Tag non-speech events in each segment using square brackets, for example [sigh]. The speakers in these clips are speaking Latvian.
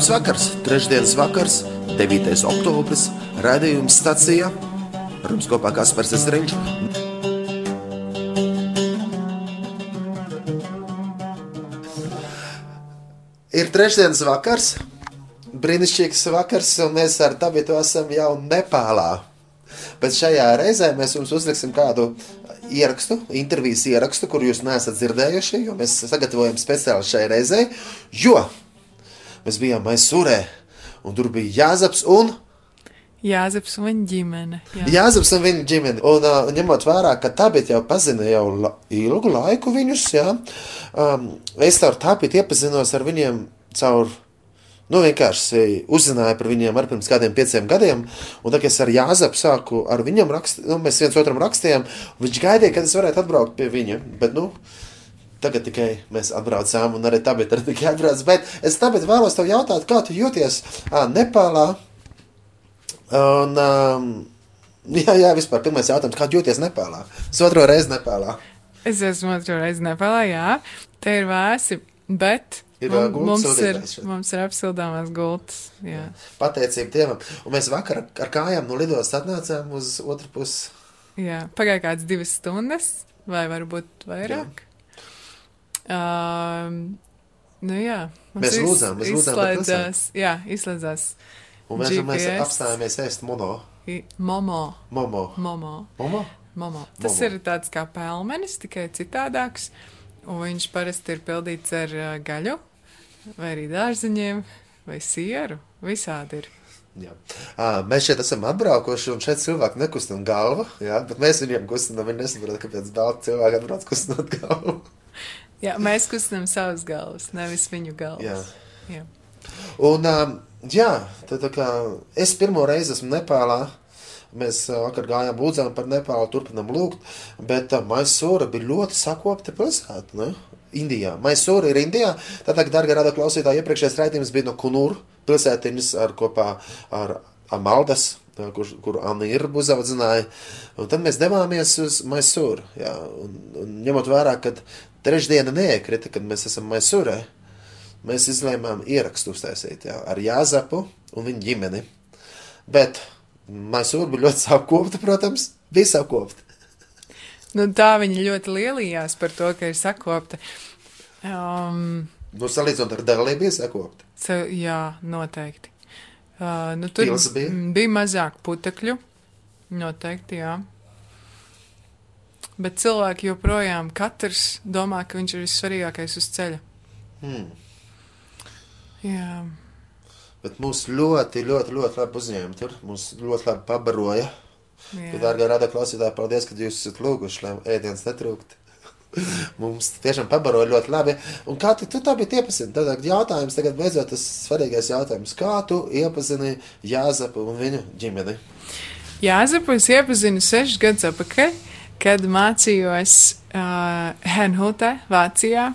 Labs vakars, trešdienas vakars, 9. oktobris, raidījums stacijā. Ar jums kopā Kaspars Zariņš. Ir trešdienas vakars, brīnišķīgs vakars, un mēs ar Tabitu esam jau Nepālā. Bet šajā reizē mēs jums uzliksim kādu ierakstu, intervijas ierakstu, kuru jūs neesat dzirdējuši, jo mēs sagatavojam speciāli šai reizei, jo mēs bijām Maisūrē, un tur bija Jāzaps un Jāzeps un viņa ģimene. Jā. Jāzaps un viņa ģimene. Un uh, ņemot vērā, ka Tabit jau pazina jau la ilgu laiku viņus, jā, um, es caur Tabit iepazinos ar viņiem caur, nu vienkārši uzzināju par viņiem ar pirms kādiem pieciem gadiem, un tagad es ar Jāzapu sāku ar viņam rakstīt, nu mēs viens otram rakstījām, viņš gaidīja, kad es varētu atbraukt pie viņa, bet, nu, Tagad tikai mēs atbraucām, un arī tā bija tikai atbrauc. Bet es tāpēc vēlos tev jautāt, kā tu jūties ā, Nepālā? Un, um, jā, jā, vispār pirmais jautājums, kā jūties Nepālā? Es otro reizi Nepālā. Es esmu otru reizi Nepālā, jā. Te ir vēsi, bet Ir, mum- ā, gultas mums, ir, šeit. mums ir apsildāmās gultas. Jā. Pateicība Dievam. Un mēs vakar ar kājām no lidostas atnācām uz otru pusi. jā. Pagāja kāds divas stundas, vai varbūt vairāk. Um, nu jā. Mēs iz- lūdzām, mēs lūdzām izslēdzās, jā, izslēdzās Un mēs, mēs apstājāmies ēst mono. i- momo, Momo. momo. Momo? Momo. Tas Momo. ir tāds kā pelmenis, tikai citādāks. Un viņš parasti ir pildīts ar uh, gaļu, vai arī dārziņiem, vai sieru. Visādi ir. Jā. À, mēs šeit esam atbraukuši, un šeit cilvēki nekustina galvu. Jā, bet mēs viņiem kustinām. Viņi nesaprot, kāpēc daudz cilvēku atbrauc kustinot galvu. [laughs] Jā, mēs kustinām savas galvas, nevis viņu galvas. Jā. Jā. Un, um, jā, tad tā kā es pirmo reizi esmu Nepālā. Mēs ā, vakar gājām, lūdzām par Nepālu, turpinām lūgt. Bet uh, Maisūra bija ļoti sakopta pilsēta. Ne? Indijā. Maisūra ir Indijā. Tātad, darbie rada klausītāji, iepriekšējais raidījums bija no Kunūra pilsētiņas ar kopā ar Amaldas, kur, kur Anna ir uzaudzināja. Un tad mēs devāmies uz Maisūru. Jā, un, un ņemot vērā, ka trešdiena neiekrita, kad mēs esam Maisūrē. Mēs izlēmām ierakstu uztaisīt jā, ar Jāzapu un viņa ģimeni. Bet Maisūra bija ļoti sakopta, protams, bija sakopta. Nu, tā viņa ļoti lielījās par to, ka ir sakopta. Um, Nu, salīdzinot ar Dēlī, bija sakopta. ce, jā, noteikti. Uh, nu, tur Pils bija? bija mazāk putekļu. Noteikti, jā. Bet cilvēki joprojām katrs domā, ka viņš ir vissvarīgākais uz ceļa. Hmm. Jā, Bet mūs ļoti, ļoti, ļoti labi uzņēma tur. Mūs ļoti labi pabaroja. jā. Dārgā rada klausītāji, paldies, ka jūs esat lūguši, lai ēdienas netrūkst. [laughs] Mums tiešām pabaroja ļoti labi. Un kā tu, tu tā biji iepazīstināta? Tad jautājums tagad beidzot tas svarīgais jautājums. Kā tu iepazini Jāzapu un viņu ģimeni? Jāzepu es iepazinu sešus gadus atpakaļ, kad mācījos uh, Henhutē, Vācijā,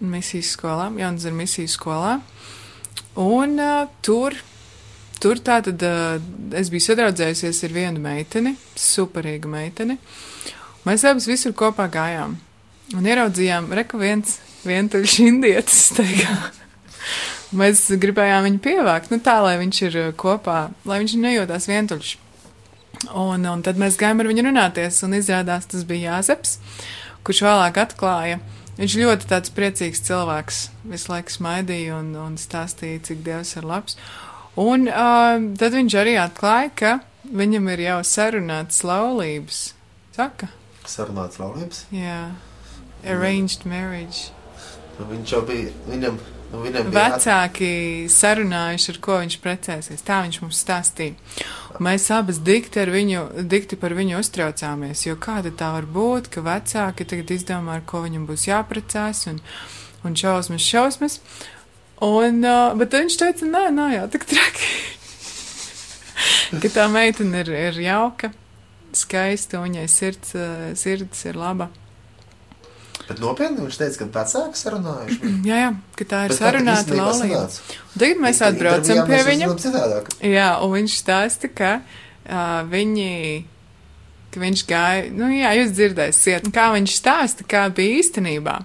misijas skolā, Jaunas ar misijas skolā. Un uh, tur, tur tātad uh, es biju sadraudzējusies ar vienu meiteni, superīgu meiteni. Mēs abas visur kopā gājām un ieraudzījām, reku viens vientuļš indietis steigā. Mēs gribējām viņu pievākt, nu tā, lai viņš ir kopā, lai viņš nejūtās vientuļš. Un, un tad mēs gājām ar viņu runāties, un izrādās tas bija Jāzeps, kurš vēlāk atklāja. Viņš ļoti tāds priecīgs cilvēks, visu laiku smaidīja un, un stāstīja, cik Dievs ir labs. Un uh, tad viņš arī atklāja, ka viņam ir jau sarunāts laulības. Saka, Sarunāts laulības. jā, arranged marriage. Nu, viņš jau bija, viņam, nu, Vecāki sarunājuši, ar ko viņš precēsies. Tā viņš mums stāstīja. Un Mēs abas dikti, viņu, dikti par viņu uztraucāmies, jo kāda tā var būt, ka vecāki tagad izdomā, ar ko viņam būs jāprecās, un, un šausmas, šausmas. Un, uh, bet viņš teica, nē, nē, jau tik traki. [laughs] ka tā meitene ir, ir jauka, skaista, un viņai sirds, uh, sirds ir laba. Bet nopietni viņš teica, ka vecāki sarunājuši. [clears throat] Jā, jā, ka tā ir Bet sarunāta laulība. Tagad mēs atbraucam pie viņa. Jā, un viņš stāsta, ka uh, viņi, ka viņš gāja, nu jā, jūs dzirdēsiet, kā viņš stāsta, kā bija īstenībā.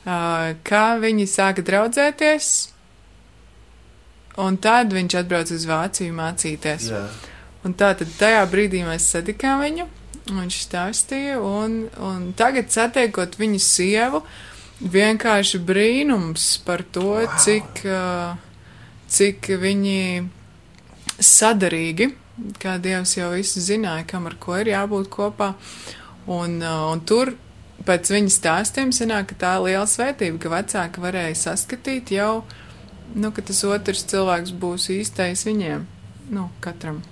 Uh, kā viņi sāka draudzēties, un tad viņš atbrauc uz Vāciju mācīties. Jā. Un tā tad tajā brīdī mēs satikām viņu, viņš stāstīja, un, un tagad satiekot viņu sievu, vienkārši brīnums par to, wow. cik, cik viņi sadarīgi, kā Dievs jau visu zināja, kam ar ko ir jābūt kopā, un, un tur pēc viņa stāstiem sanāk, ka tā ir liela svētība, ka vecāki varēja saskatīt jau, nu, ka tas otrs cilvēks būs īstais viņiem, nu, katram.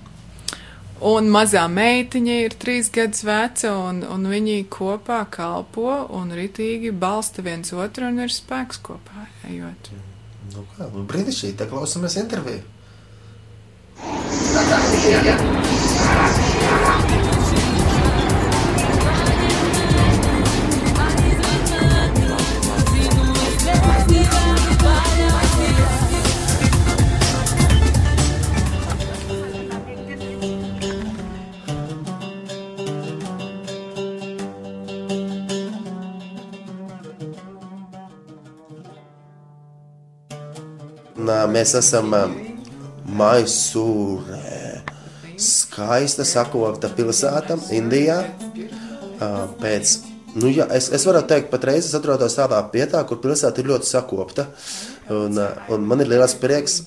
Un mazā meitiņa ir trīs gadus veca, un, un viņi kopā kalpo un ritīgi balsta viens otru un ir spēks kopā ejot. Nu, kā, nu, brīnišķīgi, tā klausamies interviju. Un, ā, mēs esam Maisūrē. Skaista sakopta pilsēta Indijā. Pēc, nu, jā, es, es varu teikt, patreiz es atrodos tādā vietā, kur pilsēta ir ļoti sakopta. Un, un man ir liels prieks,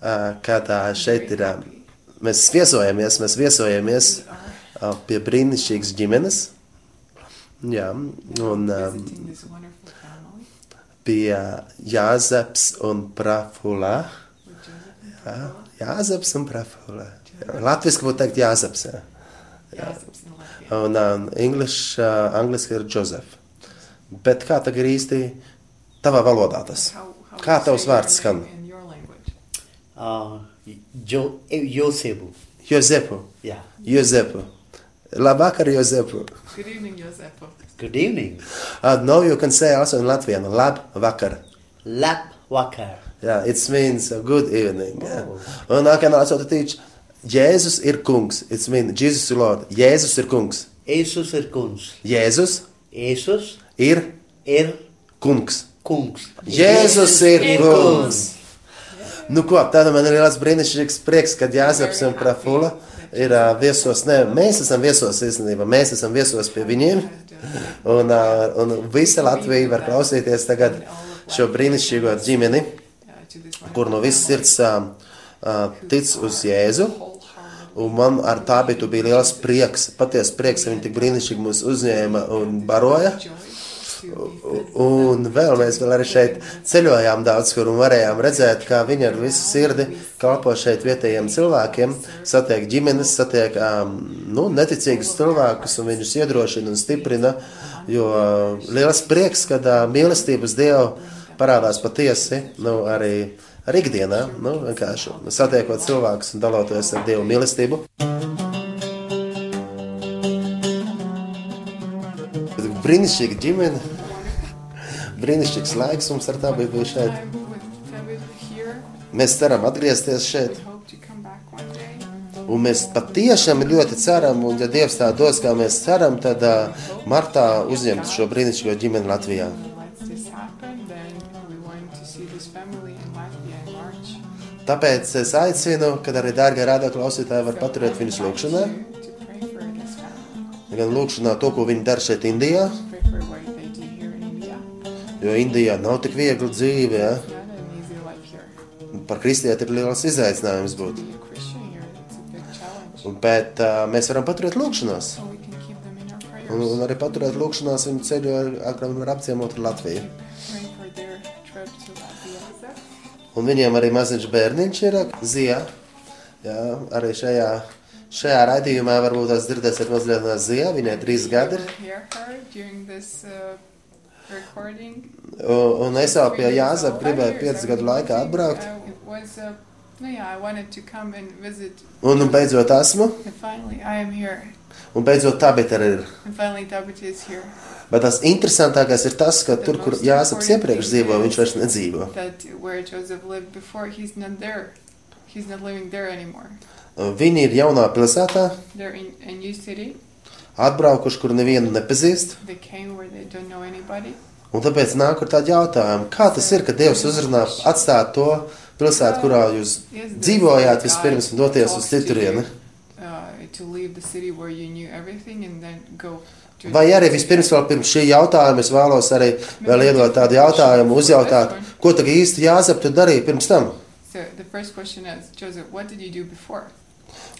ka tā šeit ir. Mēs viesojamies, mēs viesojamies pie brīnišķīgas ģimenes. Jā, un um, pie Jāzeps un Prafula. Jā, Jāzeps un Prafula. Latviski būtu teikt Jāzeps. Jā. Jā. Un um, English, uh, angliski ir Joseph. Bet kā tagad ir īsti tavā valodā tas? Kā tavs vārds skan? Uh, jo, Josebu. Jozepu. Yeah. Jozepu. Labvakar, Jozepu. Good evening, Josepo. Good evening. Uh, no, you can say also in Latvian, labvakar. Lap Wakar. Yeah, it means good evening. Yeah. Oh. Un I can also teach, Jēzus ir kungs. It means Jesus is Lord. Jēzus ir kungs. Jesus ir kungs. Jēzus Jesus ir ir kungs. kungs. Jēzus ir kungs. Nu ko, tāda man ir liels brīnišķīgs prieks, kad Jāzeps un Prafula ir uh, viesos. Ne, mēs esam viesos īstenībā, mēs esam viesos pie viņiem. Un, uh, un visa Latvija var klausīties tagad šo brīnišķīgo ģimeni, kur no visas sirds uh, uh, tic uz Jēzu. Un man ar tā bija, bija liels prieks, patiesa prieks, ka viņi tik brīnišķīgi mūs uzņēma un baroja. Un vēl mēs vēl arī šeit ceļojām daudz, kur un varējām redzēt, kā viņi ar visu sirdi kalpo šeit vietējiem cilvēkiem, satiek ģimenes, satiek nu, neticīgus cilvēkus un viņus iedrošina un stiprina, jo liels prieks, kad mīlestības Dievu parādās patiesi, nu, arī, arī ikdienā, nu, vienkārši satiekot cilvēkus un daloties ar Dievu mīlestību. Brīnišķīga ģimene, brīnišķīgs laiks mums ar tā bija bijis šeit. Mēs ceram atgriezties šeit, un mēs patiešām ļoti ceram, un ja Dievs tā dos, kā mēs ceram, tad uh, martā uzņemt šo brīnišķīgo ģimeni Latvijā. Tāpēc es aicinu, kad arī dārgie rādā klausītāji var paturēt viņus lūkšanā, gan lūkšanā to, ko viņi dara šeit Indijā, jo Indijā nav tik viegli dzīve, ja? Par kristieti ir liels izaicinājums būt. Bet uh, mēs varam paturēt lūkšanās, un, un arī paturēt lūkšanās viņu ceļu, ar kuriem var apciemot Latviju. To Latvia. Un viņiem arī maziņš bērniņš ir Zija. Jā, arī šajā, šajā raidījumā varbūt tās dzirdēsiet mazliet no Zija. Viņai trīs gadi ir. Uh. Un, es jau pie Jāzep gribēju piecus gadu laikā atbraukt. Uh, visit. Un, beidzot esmu. Un beidzot arī ir. Bet tas interesantākais ir tas, ka tur, kur Jāzeps iepriekš dzīvoja, viņš vairs nedzīvo. That where Joseph lived before, he's not there. He's not living there anymore. Viņi ir jaunā pilsētā, They're in a new city. atbraukuši, kur nevienu nepazīst. They came where they don't know anybody. Un tāpēc nāk ar tādu jautājumu, kā tas ir, ka Dievs uzrunā atstāt to pilsētu, kurā jūs dzīvojāt vispirms un doties uz citurieni. you, to leave the city where you knew everything and then go to Vai arī vispirms vēl pirms šī jautājuma es vēlos arī vēl iedot tādu jautājumu, uzjautāt, ko tagad īsti Jāzep tu darīji pirms tam? So the first question is, Joseph, what did you do before?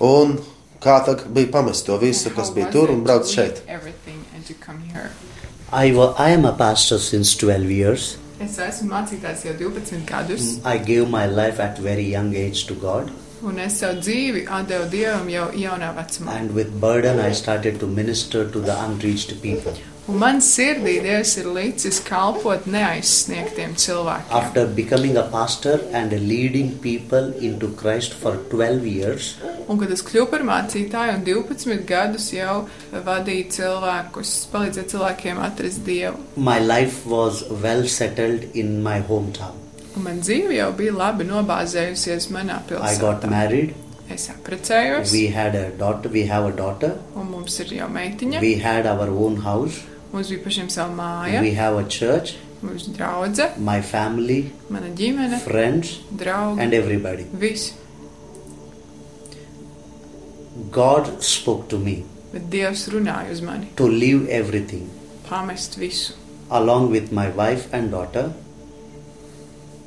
Un kā tad bija pamest to visu, And kas how bija was tur it un to brauc leave šeit? Everything and to come here. I, wa- I am a pastor since 12 years. Es esmu mācītājs jau 12 gadus, I gave my life at very young age to God. un es savu dzīvi atdevu Dievam jau jaunā vecumā. And with burden, I started to minister to the unreached people. Un man sirdī Dievs ir licis kalpot neaizsniegtiem cilvēkiem. After becoming a pastor and leading people into Christ for 12 years, Un, kad es kļuvu par mācītāju un 12 gadus jau vadīju cilvēkus, palīdzēju cilvēkiem atrast Dievu, my life was well settled in my hometown. un man dzīve jau bija labi nobāzējusies manā I got pilsētā. married. Es apprecējos, We had a daughter. We have a daughter. un mums ir jau meitiņa. We had our own house. Mums bija pašiem sava māja, We have a church. mums draudze, My family, mana ģimene, friends, draugi, and everybody. visi. God spoke to me Bet Dievs runāja uz mani, to leave everything pamest visu. along with my wife and daughter.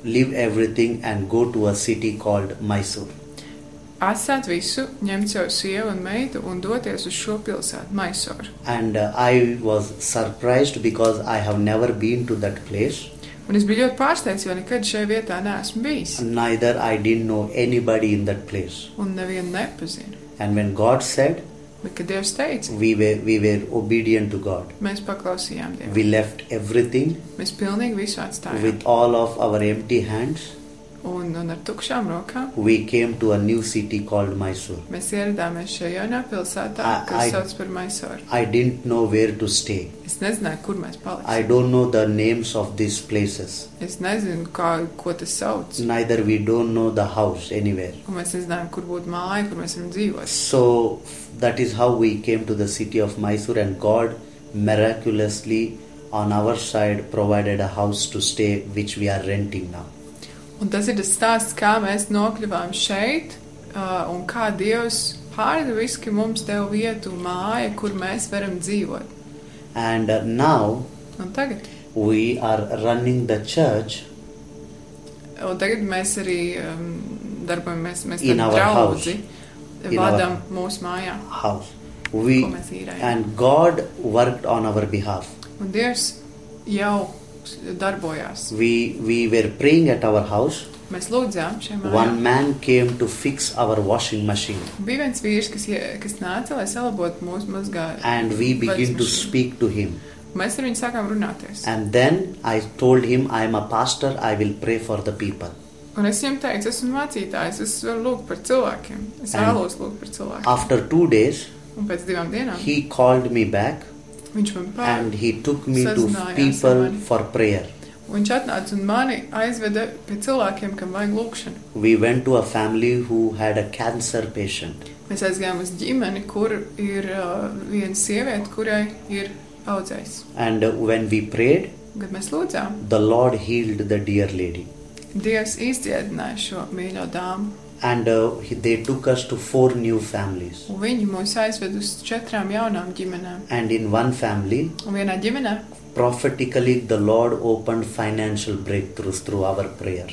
Leave everything and go to a city called Mysore. Atstāt visu, ņemt savu sievu un meitu un doties uz šo pilsētu, Maisoru. And uh, I was surprised because I have never been to that place. Un es biju ļoti pārsteigts, jo nekad šajā vietā neesmu bijis. Neither I didn't know anybody in that place. Un nevienu nepazinu. And when God said, Bet, kad Dievs teica, we were, we were obedient to God. mēs paklausījām Dievu. We left everything Mēs pilnīgi visu atstājām. with all of our empty hands. Un, tukšām rokām We came to a new city called Mysore. mēs ieradāmies šajā jaunā pilsētā, I- kas I- sauc par. I didn't know where to stay. Es nezināju, kur mēs I don't know the names of these places. Es nezinu, kā, ko tas sauc. Neither we don't know the house anywhere. Un mēs nezinājām, kur būtu māja, kur mēs varam dzīvot. So that is how we came to the city of Mysore, and God miraculously on our side provided a house to stay, which we are renting now. Un tas ir tas stāsts, kā mēs nokļuvām šeit, uh, un kā Dievs pārdeviski mums deva vietu, māju, kur mēs varam dzīvot. And uh, now Un tagad, we are running the church un tagad mēs arī um, darbojamies, mēs In tam our draudzi In vadam mūsu mājā, house. ko We mēs īrējam. and God worked on our behalf. Un Dievs jau darbojās. We we were praying at our house. Mēs lūdzām šiem One mājām. man came to fix our washing machine, Bija viens vīrs, kas, ie- kas nāca, lai salabotu mūsu mazgājumu. and we began to mašīnu. speak to him. Mēs ar viņu sākām runāties. And then I told him, I am a pastor. I will pray for the people. Un es viņam teicu, esmu mācītājs, es varu lūgt par cilvēkiem. Es And- vēlos lūgt par cilvēkiem. After two days, Un pēc divām dienām he called me back viņš man and pār. he took me to Sazinājās ar people mani. for prayer. Viņš atnāca un mani aizveda pie cilvēkiem, kam vajag lūgšanu. We went to a family who had a cancer patient. Mēs aizgājām uz ģimeni, kur ir uh, viena sieviete, kurai ir audzējs. And uh, when we prayed, Un, Kad mēs lūdzām, the Lord healed the dear lady. Dievs izdziedināja šo mīļo dāmu. And uh, they took us to four new families. Un viņi mūs aizved uz četrām jaunām ģimenēm. And in one family, Un vienā ģimenē prophetically, the Lord opened financial breakthroughs through our prayer.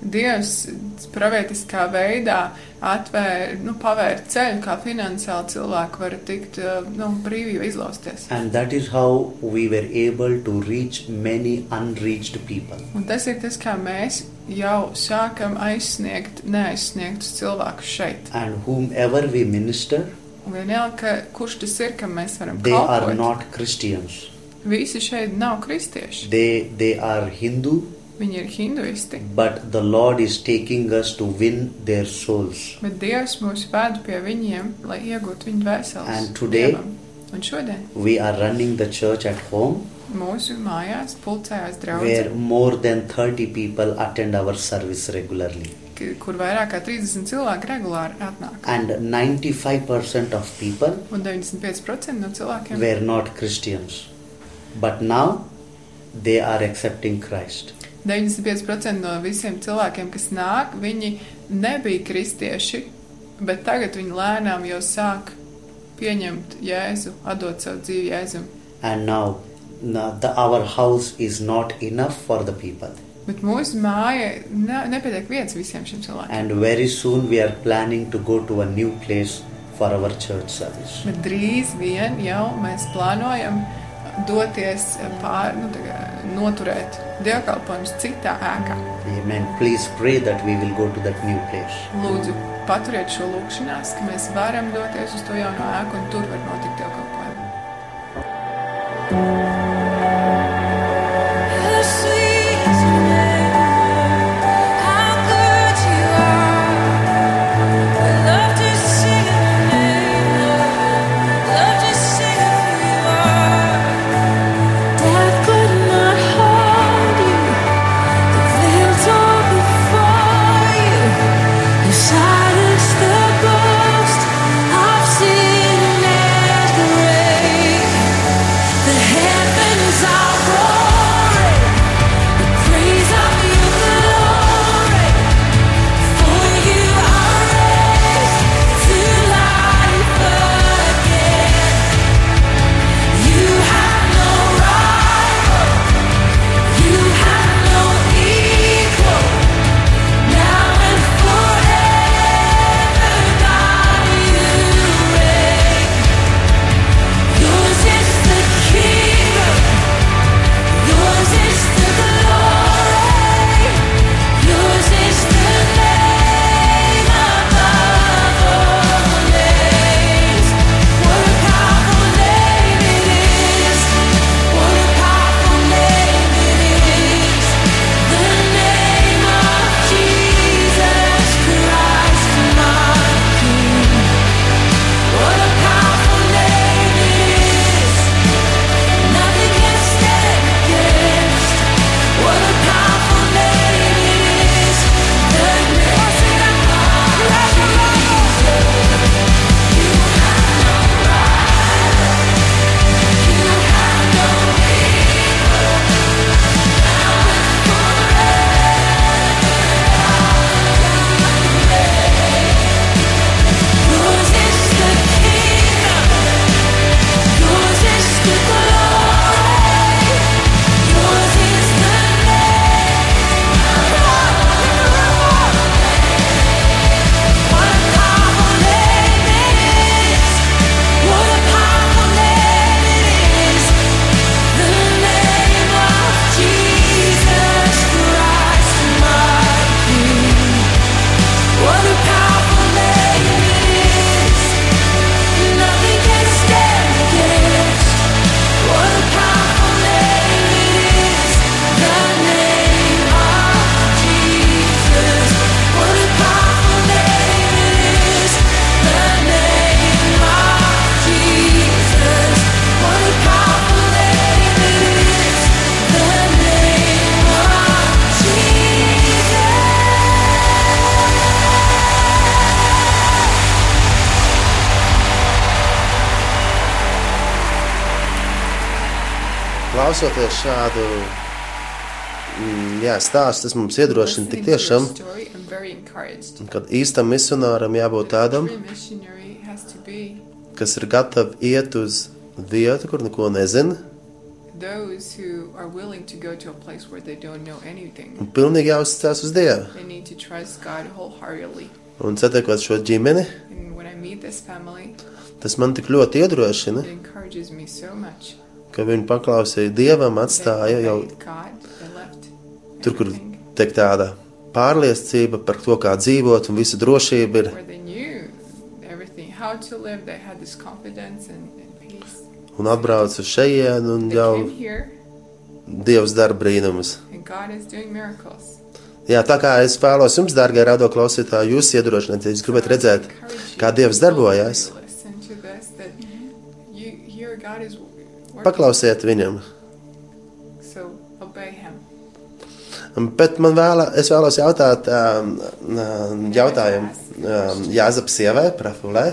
Dievs pravietiskā veidā atvēra, nu, pavēra ceļu, kā finansiāli cilvēki var tikt uh, nu, brīvībā izlausties. And that is how we were able to reach many unreached people. Un tas ir tas, kā mēs jau sākam aizsniegt neaizsniegtus cilvēkus šeit. And whomever we minister, Un vienalga, kurš tas ir, kam mēs varam they are kalpot. not Christians. Visi šeit nav kristieši. They, they are Hindu, Viņi ir hinduisti. but the Lord is taking us to win their souls. Bet Dievs mūs ved pie viņiem, lai iegūtu viņu dvēseles. And today- Dievam. Un šodien We are running the church at home mūsu mājās pulcējās where draugi, more than 30 people attend our service regularly. kur vairāk kā 30 cilvēki regulāri atnāk. And 95% of people Un 95% no cilvēkiem were not Christians. But now they are accepting Christ. 95% no visiem cilvēkiem, kas nāk, viņi nebija kristieši, bet tagad viņi lēnām jau sāk pieņemt Jēzu, atdot savu dzīvi Jēzum. And now, now the, our house is not enough for the people. Bet mūsu māja ne, nepietiek vietas visiem šiem cilvēkiem. And very soon we are planning to go to a new place for our church service. Bet drīz vien jau mēs plānojam doties pār, nu, kā noturēt dievkalpojumus citā ēkā. Amen. Please pray that we will go to that new place. Lūdzu, paturiet šo lūkšanās, ka mēs varam doties uz to jauno ēku un tur var notikt dievkalpojumi. How Klausoties šādu mm, jā, stāstu, tas mums iedrošina tik tiešām, story, I'm very encouraged. ka īstam misionāram jābūt tādam, kas ir gatavs iet uz vietu, kur neko nezina, those who are willing to go to a place where they don't know anything. un pilnīgi jāuzticas uz Dievu. They need to trust God wholeheartedly. Un satiekot šo ģimeni, family, tas man tik ļoti iedrošina, it encourages me so much. Ka viņi paklausīja Dievam, atstāja jau tur, kur tiek tāda pārliecība par to, kā dzīvot, un visa drošība ir. where they knew everything, how to live. They had this confidence and, and peace. Un atbrauc uz šejienu, un jau Dievs dara brīnumus. and God is doing miracles. Jā, tā kā es vēlos jums, dārgie radio klausītāji, jūs iedrošināt, ja jūs gribat redzēt, kā Dievs darbojas, paklausiet viņam. Him. Bet man vēla, vēlos jautāt um, um, jautājumu um, Jāzep sievai, Prafulē,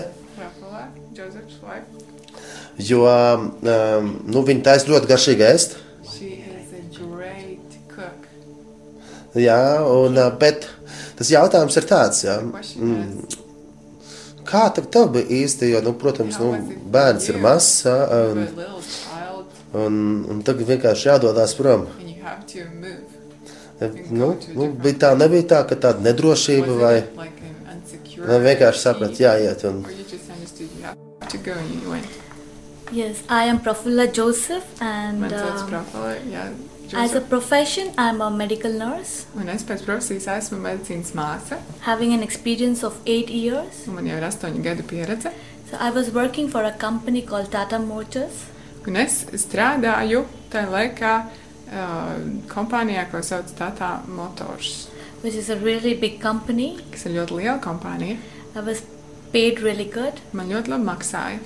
jo um, nu, viņa taisa ļoti garšīgi ēst. she is a great cook. Jā, un, ā, bet tas jautājums ir tāds, jā, mm, kā tev, bija īsti, jo, nu, protams, nu, bērns ir mazs, were un, un, tagad vienkārši jādodas prom. and you have to move. Nu, nu, bija tā, nebija tā, ka tāda nedrošība vai it like an insecure vai vienkārši saprat, jāiet. Un, Or you just understood you have to go and you went. Yes, I am Prafulla Joseph, and Man sauc um, Prafala, jā, as a Joseph. profession, I'm a medical nurse, Un es pēc profesijas esmu medicīnas māsa, having an experience of eight years. un man jau ir astoņu gadu pieredze. So I was working for a company called Tata Motors, Un es strādāju tajā laikā uh, kompānijā, ko sauc Tata Motors, which is a really big company. kas ir ļoti liela kompānija. I was paid really good, Man ļoti labi maksāja,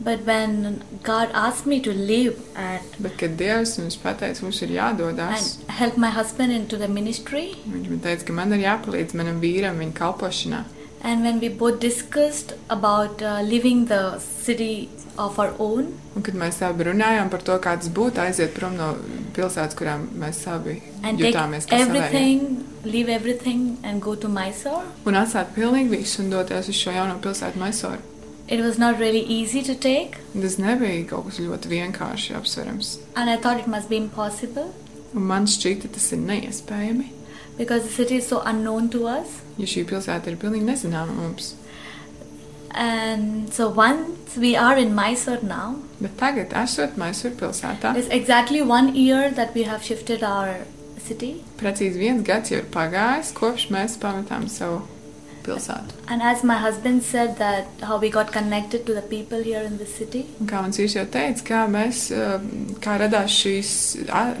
but when God asked me to leave and, bet, kad Dievs mums pateica, mums ir jādodas, and help my husband into the ministry, viņš man teica, ka man ir jāpalīdz manam vīram viņa kalpošanā. and when we both discussed about uh, leaving the city of our own, Un kad mēs abi runājām par to, kā tas būtu aiziet prom no pilsētas, kurām mēs abi and take jutāmies kā savējie. everything, leave everything, and go to Mysore. Un atstāt pilnīgi visu un doties uz šo jauno pilsētu Maisoru. It was not really easy to take, Tas nebija kaut kas ļoti vienkārši apsverams. and I thought it must be impossible Un man šķita, tas ir neiespējami, because the city is so unknown to us. jo šī pilsēta ir pilnīgi nezināma mums. And so once we are in Mysore now, Bet tagad, esot Maisoru pilsētā, it's exactly one year that we have shifted our city. precīzi viens gads jau ir pagājis, kopš mēs pametām savu pilsētu. And as my husband said, that how we got connected to the people here in the city. Un kā mans vīrs jau teica, kā mēs, eh, kā radās šīs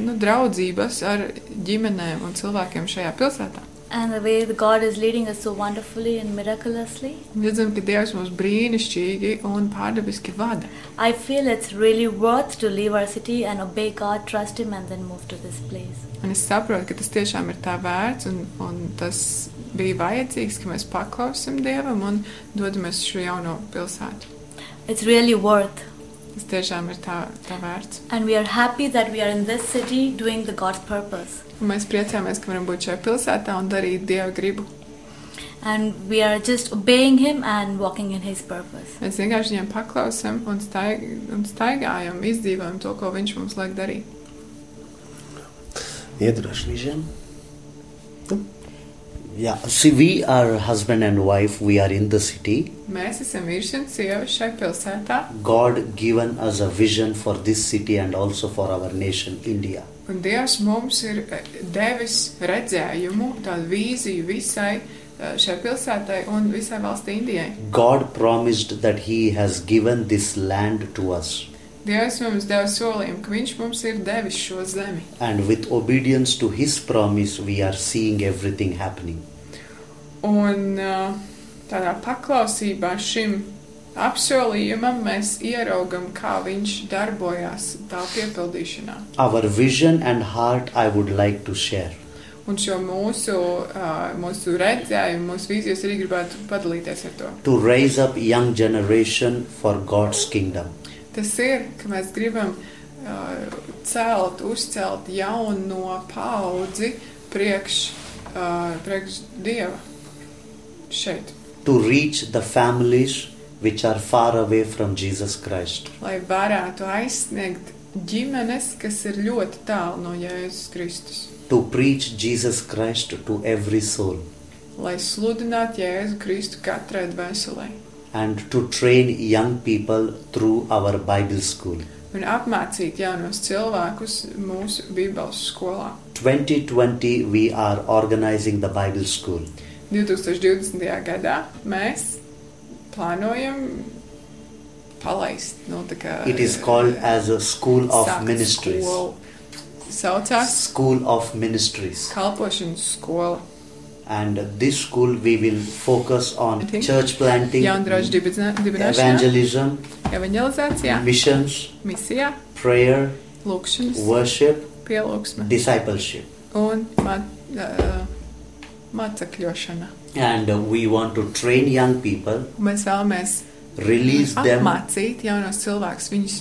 nu, draudzības ar ģimenēm un cilvēkiem šajā pilsētā. And the way the God is leading us so wonderfully and miraculously. Redzam, ka Dievs mūs brīnišķīgi un pārdabiski vada. I feel it's really worth to leave our city and obey God, trust Him, and then move to this place. Un es saprotu, ka tas tiešām ir tā vērts, un, un tas bija vajadzīgs, ka mēs paklausām Dievam un dodamies uz šo jauno pilsētu. It's really worth. Tas tiešām ir tā, tā vērts. And we are happy that we are in this city doing the God's purpose. Un mēs priecājamies, ka varam būt šajā pilsētā un darīt Dieva gribu. And we are just obeying Him and walking in His purpose. Mēs vienkārši viņam paklausām un, staig, un staigājam, izdzīvojam to, ko viņš mums liek darīt. iedroši. Vision. Yeah, see, we are husband and wife. We are in the city. Mēs esam vīrs un sieva šai pilsētā, God given us a vision for this city and also for our nation, India. un Dievs mums ir eh, devis redzējumu, tādu vīziju visai eh, šai pilsētai un visai valstī Indijai. God promised that He has given this land to us. Dievs mums deva solījumu, ka Viņš mums ir devis šo zemi. And with obedience to His promise, we are seeing everything happening. Un uh, tādā paklausībā šim apsolījumam mēs ieraugam, kā viņš darbojās tā piepildīšanā. Our vision and heart, I would like to share. Un šo mūsu, uh, mūsu redzējumu, mūsu vīzijas arī gribētu padalīties ar to. To raise up young generation for God's kingdom. Tas ir, ka mēs gribam uh, celt, uzcelt jauno paudzi priekš, uh, priekš Dieva šeit. To reach the families which are far away from Jesus Christ. lai varētu aizsniegt ģimenes, kas ir ļoti tālu no Jēzus Kristus, To preach Jesus Christ to every soul. lai sludinātu Jēzu Kristu katrai dvēselē And to train young people through our Bible school. un apmācīt jaunos cilvēkus mūsu Bībeles skolā. 2020, we are organizing the Bible school. 2020. gadā mēs plānojam palaist. Nu, tā kā, It is called as a school of sākt ministries. skolu. Saucās School of Ministries. kalpošanas skola. And this school we will focus on I think church planting, Jaundraģa dibināšanā, evangelism, evangelizācijā, missions, misijā, prayer, lūkšanas, worship, pielūgsme discipleship. un ma, uh, mācekļošana. And uh, we want to train young people, Un Mēs vēlamies release them, apmācīt jaunos cilvēkus, viņus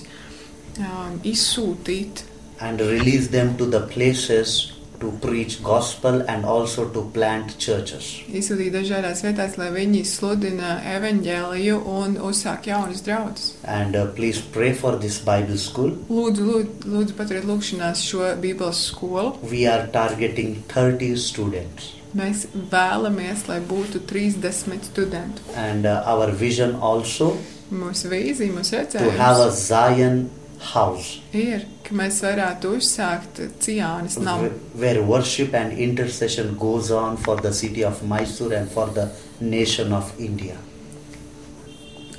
um, izsūtīt and release them to the places to preach gospel and also to plant churches. Izsūtīja dažādās vietās, lai viņi sludina evaņģēliju un uzsāk jaunas draudzes. And uh, please pray for this Bible school. Lūdzu, lūdzu, lūdzu paturiet lūgšanās šo Bībeles skolu. We are targeting 30 students. Mēs vēlamies, lai būtu 30 studentu. And uh, our vision also Mūsu vīzija, mūsu to have a redzējums Zion house ir, ka mēs varētu uzsākt Ciānas where, namu, where worship and intercession goes on for the city of Mysore and for the nation of India.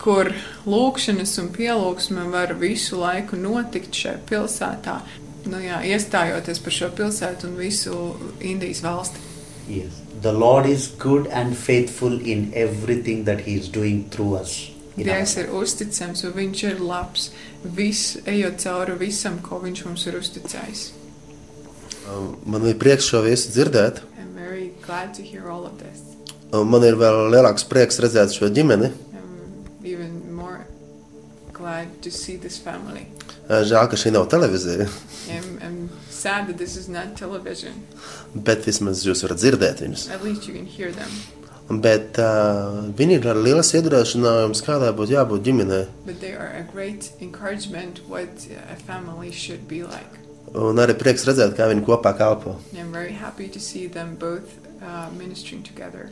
kur lūkšanas un pielūgsme var visu laiku notikt šajā pilsētā. Nu, jā, iestājoties par šo pilsētu un visu Indijas valsti. Yes. The Lord is good and faithful in everything that He is doing through us. Dievs ir uzticams un viņš ir labs. Viss, ejot cauri visam, ko viņš mums ir uzticējis. Um, Man ir prieks šo visu dzirdēt. I'm very glad to hear all of this. Un Man ir vēl lielāks prieks redzēt šo ģimeni. I'm even more glad to see this family. Uh, Žēl, ka šī nav televīzija, sad that this is not television. bet vismaz jūs varat dzirdēt viņus. At least you can hear them. Bet uh, viņi ir ar lielas iedrošinājums, kādai būtu jābūt ģimenei. But they are a great encouragement what a family should be like. Un arī prieks redzēt, kā viņi kopā kalpo. I'm very happy to see them both uh, ministering together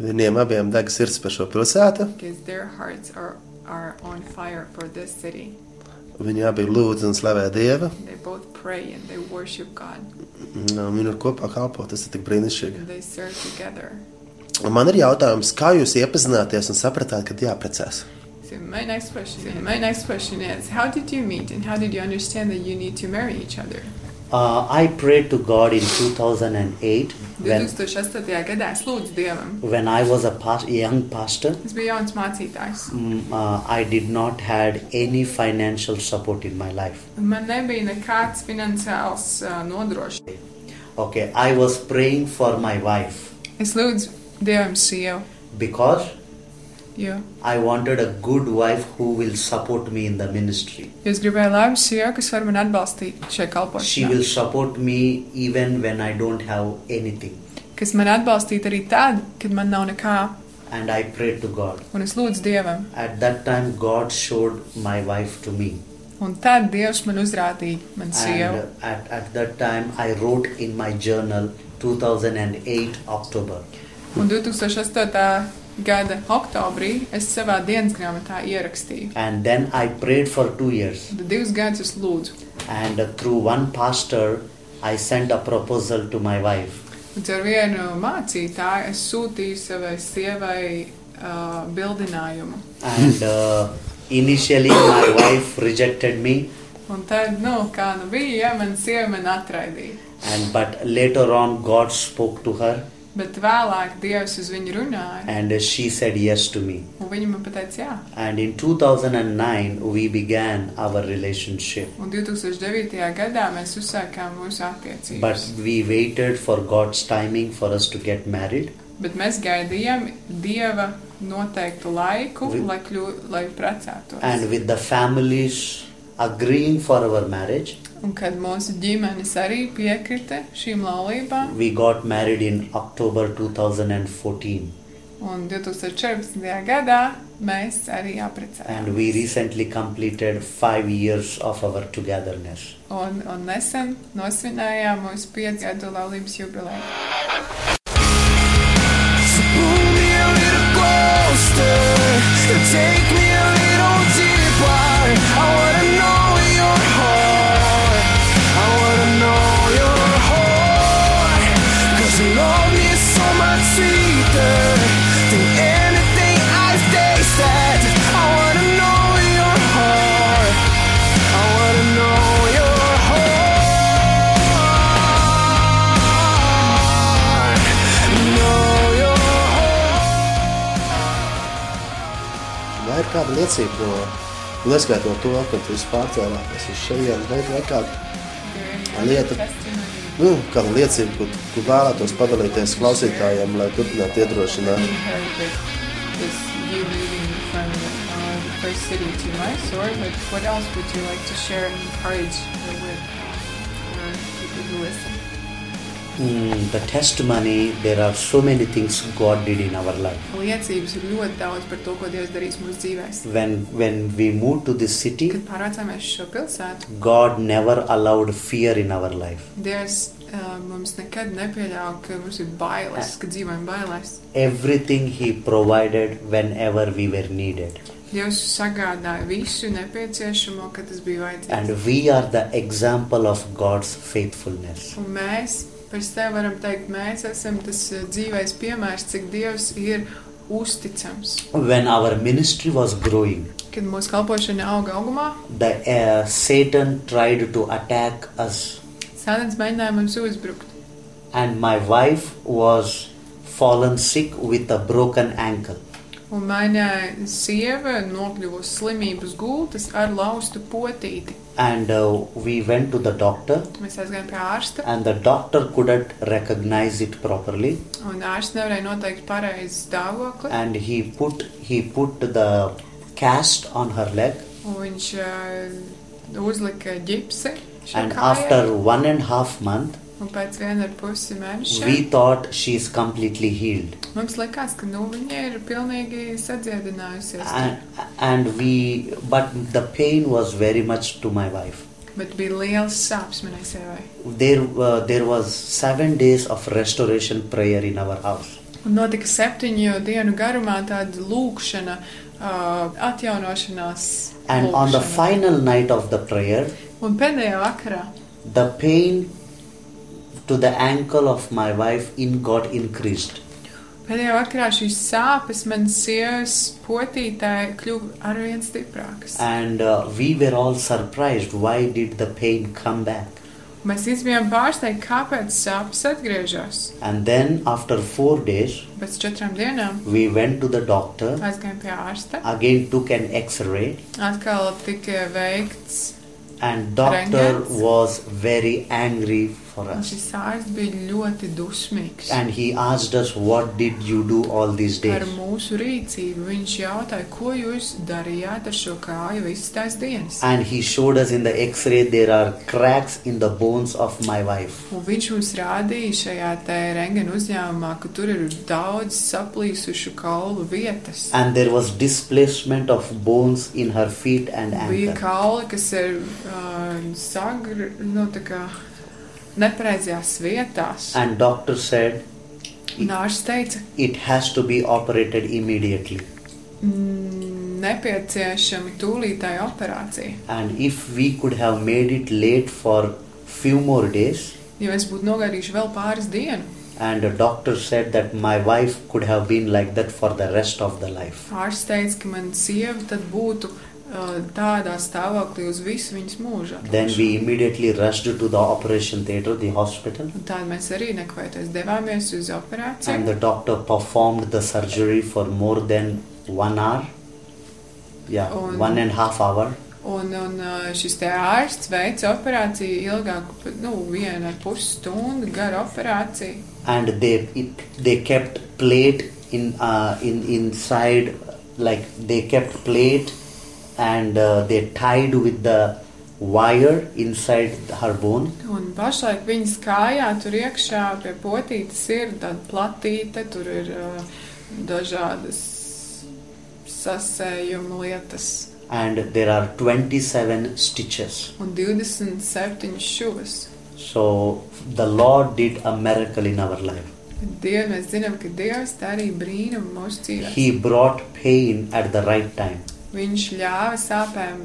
Viņiem abiem deg sirds par šo pilsētu. because their hearts are, are on fire for this city. Viņi abi lūdz un slavē Dievu. They both pray and they worship God Un Viņi ir kopā kalpo. Tas ir tik brīnišķīgi. Man ir jautājums, kā jūs iepazināties un sapratāt, kad jāprecās? So my next question, is, my next question is, how did you meet and how did you understand that you need to marry each other? Uh, I prayed to God in 2008 when, 2008. gadā es lūdzu Dievam. when I was a pas- young pastor. Es biju jauns mācītājs. Mm, uh, I did not had any financial support in my life. Man nebija nekāds finansiāls uh, nodrošinājums. Okay, I was praying for my wife Es lūdzu Dievam sievu, because jo I wanted a good wife who will support me in the ministry. es gribēju labu sievu, kas var man atbalstīt šajā She will kalpošanā. support me even when I don't have anything. Kas man atbalstītu arī tad, kad man nav nekā. And I prayed to God. Un es lūdzu Dievam. At that time, God showed my wife to me. Un tad Dievs man uzrādīja man And sievu. uh, at, at that time, I wrote in my journal 2008 October. Un 2008. gada oktobrī es savā dienas grāmatā ierakstīju. And then I prayed for two years. Tad divus gadus es lūdzu. And uh, through one pastor, I sent a proposal to my wife. Un ar vienu mācītāju es sūtīju savai sievai uh, bildinājumu. And uh, initially, my wife rejected me. Un tad, nu, kā nu bija, ja man sieva man atraidīja. And but later on, God spoke to her, Bet vēlāk Dievs uz viņu runāja, and uh, she said yes to me. un viņa man pateica, jā. And in 2009, we began our relationship. Un 2009. gadā mēs uzsākām mūsu But attiecības. we waited for God's timing for us to get married. Bet mēs gaidījām Dieva noteiktu laiku, Vi- lai, kļū, lai precētos. And with the families agreeing for our marriage, Un kad mūsu ģimenes arī piekrita šīm laulībām, we got married in October 2014. un 2014. gadā mēs arī And apprecējāmies. we recently completed five years of our togetherness. Un, un nesen nosvinējām mūsu piecu gadu laulības jubileju. Closer, take me ir kāda liecība no, neskaitot to, ka tu esi pārcēlāties uz šejienes, vai vai kāda, Lieta. nu, kāda liecība, ko, ko vēlētos padalīties klausītājiem, lai turpinātu iedrošināt? From uh, first city to Mysore, but what else would you like to share and encourage mm, the testimony, there are so many things God did in our life. Liecības ir ļoti daudz par to, ko Dievs darīs mūsu dzīvēs. When when we moved to this city, Kad pārvācāmies uz šo pilsētu, God never allowed fear in our life. Dievs uh, mums nekad nepieļāva, ka mums ir bailes, ka dzīvojam bailēs. Everything He provided whenever we were needed. Dievs sagādāja visu nepieciešamo, kad tas bija vajadzīgs. And we are the example of God's faithfulness. Un mēs par sevi varam teikt, mēs esam tas uh, dzīvais piemērs, cik Dievs ir uzticams. When our ministry was growing, Kad mūsu kalpošana auga augumā, the uh, Satan tried to attack us, Sēdens mēģināja mums uzbrukt. and my wife was fallen sick with a broken ankle. Un mana sieva nokļuvusi slimības gultas ar laustu potīti. And uh, we went to the doctor, Mēs aizgājām pie ārsta, and the doctor couldn't recognize it properly, un ārsts nevarēja noteikt pareizi stāvokli. and he put he put the cast on her leg. Un viņš uh, uzlika ģipsi šai And kājai. after one and a half month, Un pēc viena ar pusi mēneša we thought she is completely healed. mums likās, ka nu, viņa ir pilnīgi sadziedinājusies. And, and we, but the pain was very much to my wife. Bet bija liels sāpes manai sievai. There, uh, there was seven days of restoration prayer in our house. Un notika septiņu dienu garumā tāda lūkšana, uh, atjaunošanās. And on the final night of the prayer, Un pēdējā vakarā the pain to the ankle of my wife in got increased. Pēdējā vakarā šīs sāpes manas sievas potītē kļuva arvien stiprākas. And uh, we were all surprised why did the pain come back. Mēs visi bijām pārsteigti, kāpēc sāpes atgriežas. And then after four days, Pēc četrām dienām we went to the doctor, aizgājām pie ārsta. again took an X-ray, Atkal tika veikts, and doctor Rentgens. was very angry for un us. šis ārsts bija ļoti dusmīgs. And he asked us, "What did you do all these Par days?" mūsu rīcību viņš jautāja, ko jūs darījāt ar šo kāju visas tās dienas. And he showed us in the X-ray there are cracks in the bones of my wife. Un viņš mums rādīja šajā te rengena uzņēmumā, ka tur ir daudz saplīsušu kaulu vietas. And there was displacement of bones in her feet and Bija ankle. kauli, kas ir uh, sagri, nu, tā kā nepareizajās vietās. And doctor said Un ārsts teica, it has to be operated immediately. mm, nepieciešama tūlītāja operācija. And if we could have made it late for few more days, Jo es būtu nogaidījuši vēl pāris dienu. and the doctor said that my wife could have been like that for the rest of the life. Ārsts teica, ka mana sieva tad būtu tādā stāvoklī uz visu viņas mūžu. Then we immediately rushed to the operation theater, the hospital, Un Tāda mēs arī nekavēties devāmies uz and operāciju. the doctor performed the surgery for more than one hour. Yeah, On- one and a half hour. Un, un uh, šis te ārsts veica operāciju ilgāku, par, nu, vienu ar pus stundu garu operāciju. And they it, they kept plate in uh, in inside, like they kept plate, and uh, they tied with the wire inside her bone. Un pašlaik viņas kājā tur iekšā pie potītes ir tāda platīte, tur ir uh, dažādas sasējuma lietas and there are 27 stitches. un 27 šuvas. So the Lord did a miracle in our life. Dievu mēs zinām, ka Dievs darīja brīnumu mūsu dzīvēm. He brought pain at the right time. Viņš ļāva sāpēm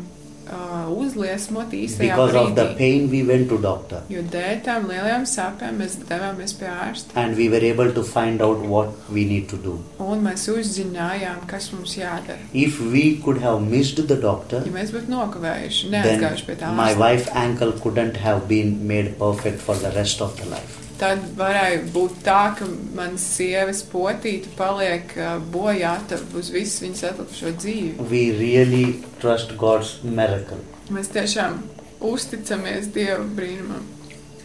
uh, uzliesmot īstajā Because of the brīdī. pain, we went to doctor, Jo dēļ tām lielajām sāpēm mēs devāmies pie ārsta. and we were able to find out what we need to do. Un mēs uzzinājām, kas mums jādara. If we could have missed the doctor, Ja mēs būtu nokavējuši, neaizgājuši pie tā my ārsta, wife's ankle couldn't have been made perfect for the rest of the life. Tad varēja būt tā, ka manas sievas potīte paliek uh, bojāta uz visu viņas atlikušo dzīvi. We really trust God's miracle. Mēs tiešām uzticamies Dieva brīnumam.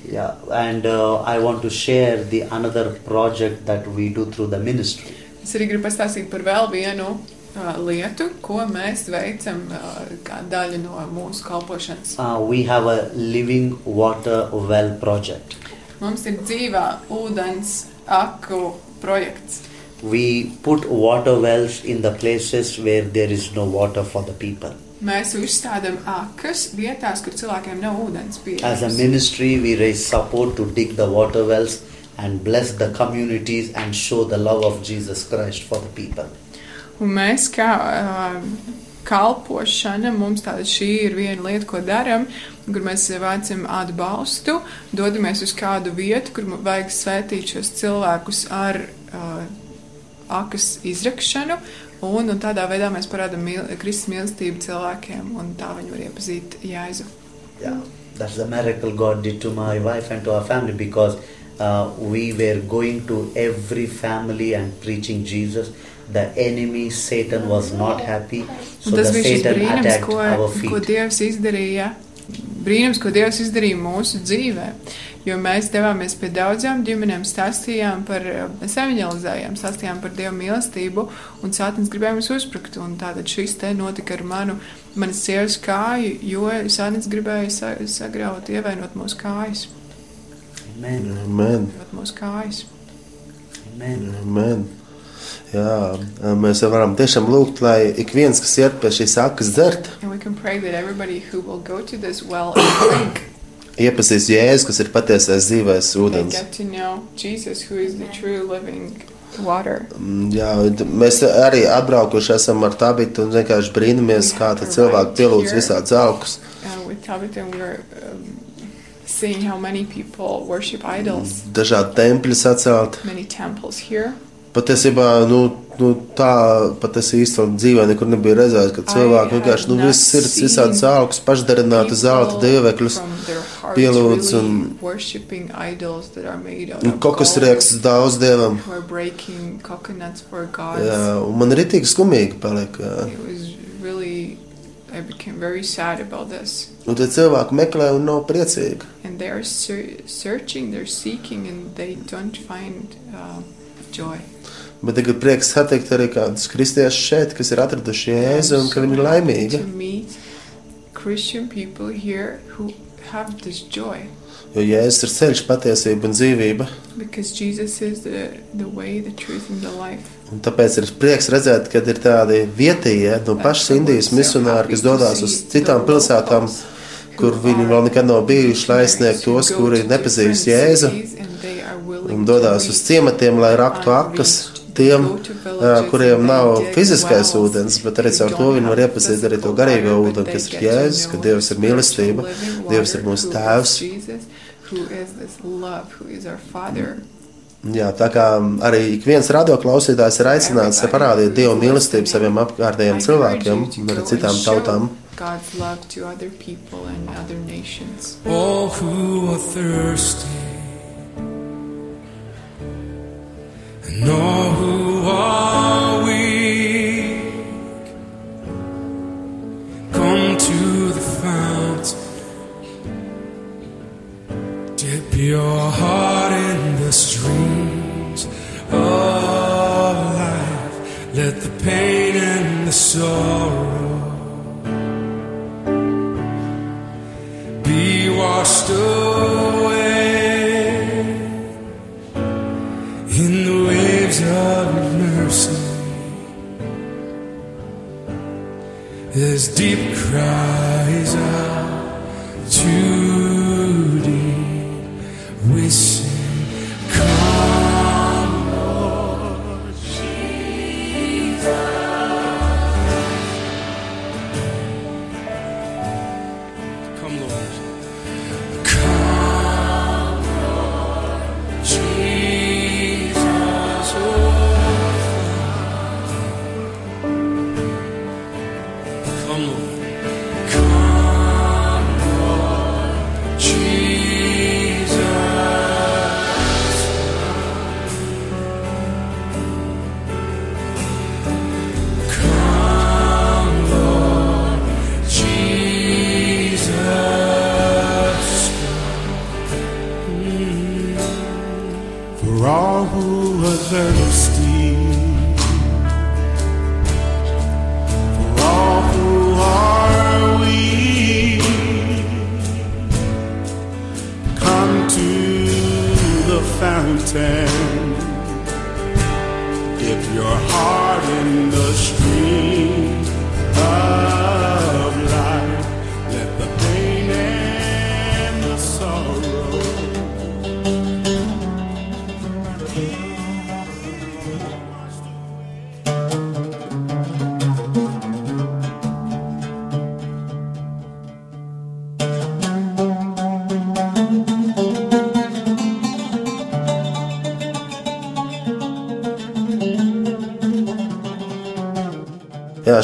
Yeah, and uh, I want to share the another project that we do through the ministry. Es arī gribu pastāstīt par vēl vienu uh, lietu, ko mēs veicam uh, kā daļa no mūsu kalpošanas. Uh, we have a living water well project. Mums ir dzīvā ūdens aku projekts. We put water wells in the places where there is no water for the people. Mēs uzstādām akas vietās, kur cilvēkiem nav ūdens As a pieejams. ministry, we raise support to dig the water wells and bless the communities and show the love of Jesus Christ for the people. Un mēs kā uh, kalpošana, mums tāda šī ir viena lieta, ko darām, kur mēs vācam atbalstu, dodamies uz kādu vietu, kur vajag svētīt šos cilvēkus ar uh, akas izrakšanu, un, un tādā veidā mēs parādām mīl, Kristus mīlestību cilvēkiem, un tā viņi var iepazīt Jēzu. Yeah, that's the miracle God did to my wife and to our family because uh, we were going to every family and preaching Jesus. The enemy, Satan, was not happy, so the tas bija šis Satan brīnums, attacked ko, our ko feet. Dievs izdarīja. Brīnums, ko Dievs izdarīja mūsu dzīvē. Jo mēs devāmies pie daudzām ģimenēm, stāstījām par, mēs evanģelizējām, stāstījām par Dieva mīlestību, un Sātins gribēja mums uzbrukt. Un tātad šis te notika ar manu, manas sievas kāju, jo Sātins gribēja sa sagraut, ievainot mūsu kājas. Amen. Amen. Mūsu kājas. Amen. Amen. Jā, mēs varam tiešām lūgt, lai ik viens, kas iet pie šīs sakas dzert, And we can pray that everybody who will go to this well and drink, iepazīst Jēzu, kas ir patiesais dzīvais ūdens. get to know Jesus, who is the true living water. Mm, Jā, mēs arī atbraukuši esam ar tabitu un vienkārši brīnamies, kā tad cilvēki pielūdz we were um, seeing how many people worship idols, Dažādi tempļi sacelt. many temples here. Patiesībā, nu, nu tā pat es īstenībā dzīvē nekur nebiju redzējis, ka cilvēki vienkārši, nu, viss ir visādas augus, pašdarināti zelta dievekļus. pielūdz un- Un of kokus gold, riekstus daudz dievam. Jā, un man ir itīgi skumīgi paliek. Really, I became very sad about this. Un tad cilvēki meklē un nav priecīgi. And they are searching, they're seeking, and they don't find uh, joy. Bet tagad prieks satikt arī kādus kristiešus šeit, kas ir atraduši Jēzu un ka viņi ir laimīgi. Jo Jēzus ir ceļš, patiesība un dzīvība. because Jesus is the, the way, the truth, and the life. Un tāpēc ir prieks redzēt, ka ir tādi vietējie no pašas Indijas misionāri, kas dodas uz citām pilsētām, kur viņi vēl nekad nav bijuši, lai sniegtu tos, kuri nepazīst Jēzu, un dodas uz ciematiem, lai raktu akas tiem, kuriem nav fiziskais ūdens, bet arī caur to viņi var iepazīt arī to garīgo ūdeni, kas ir Jēzus, ka Dievs ir mīlestība, Dievs ir mūsu tēvs. Who is this love, who is our Father? Jā, tā kā arī ik viens radioklausītājs ir aicināts parādīt Dieva mīlestību saviem apkārtējiem cilvēkiem un arī citām tautām. God's love to other people and other nations. All who are thirsty all who are weak, come to the fount. Dip your heart in the streams of life. Let the pain and the sorrow be washed away waves of mercy. As deep cries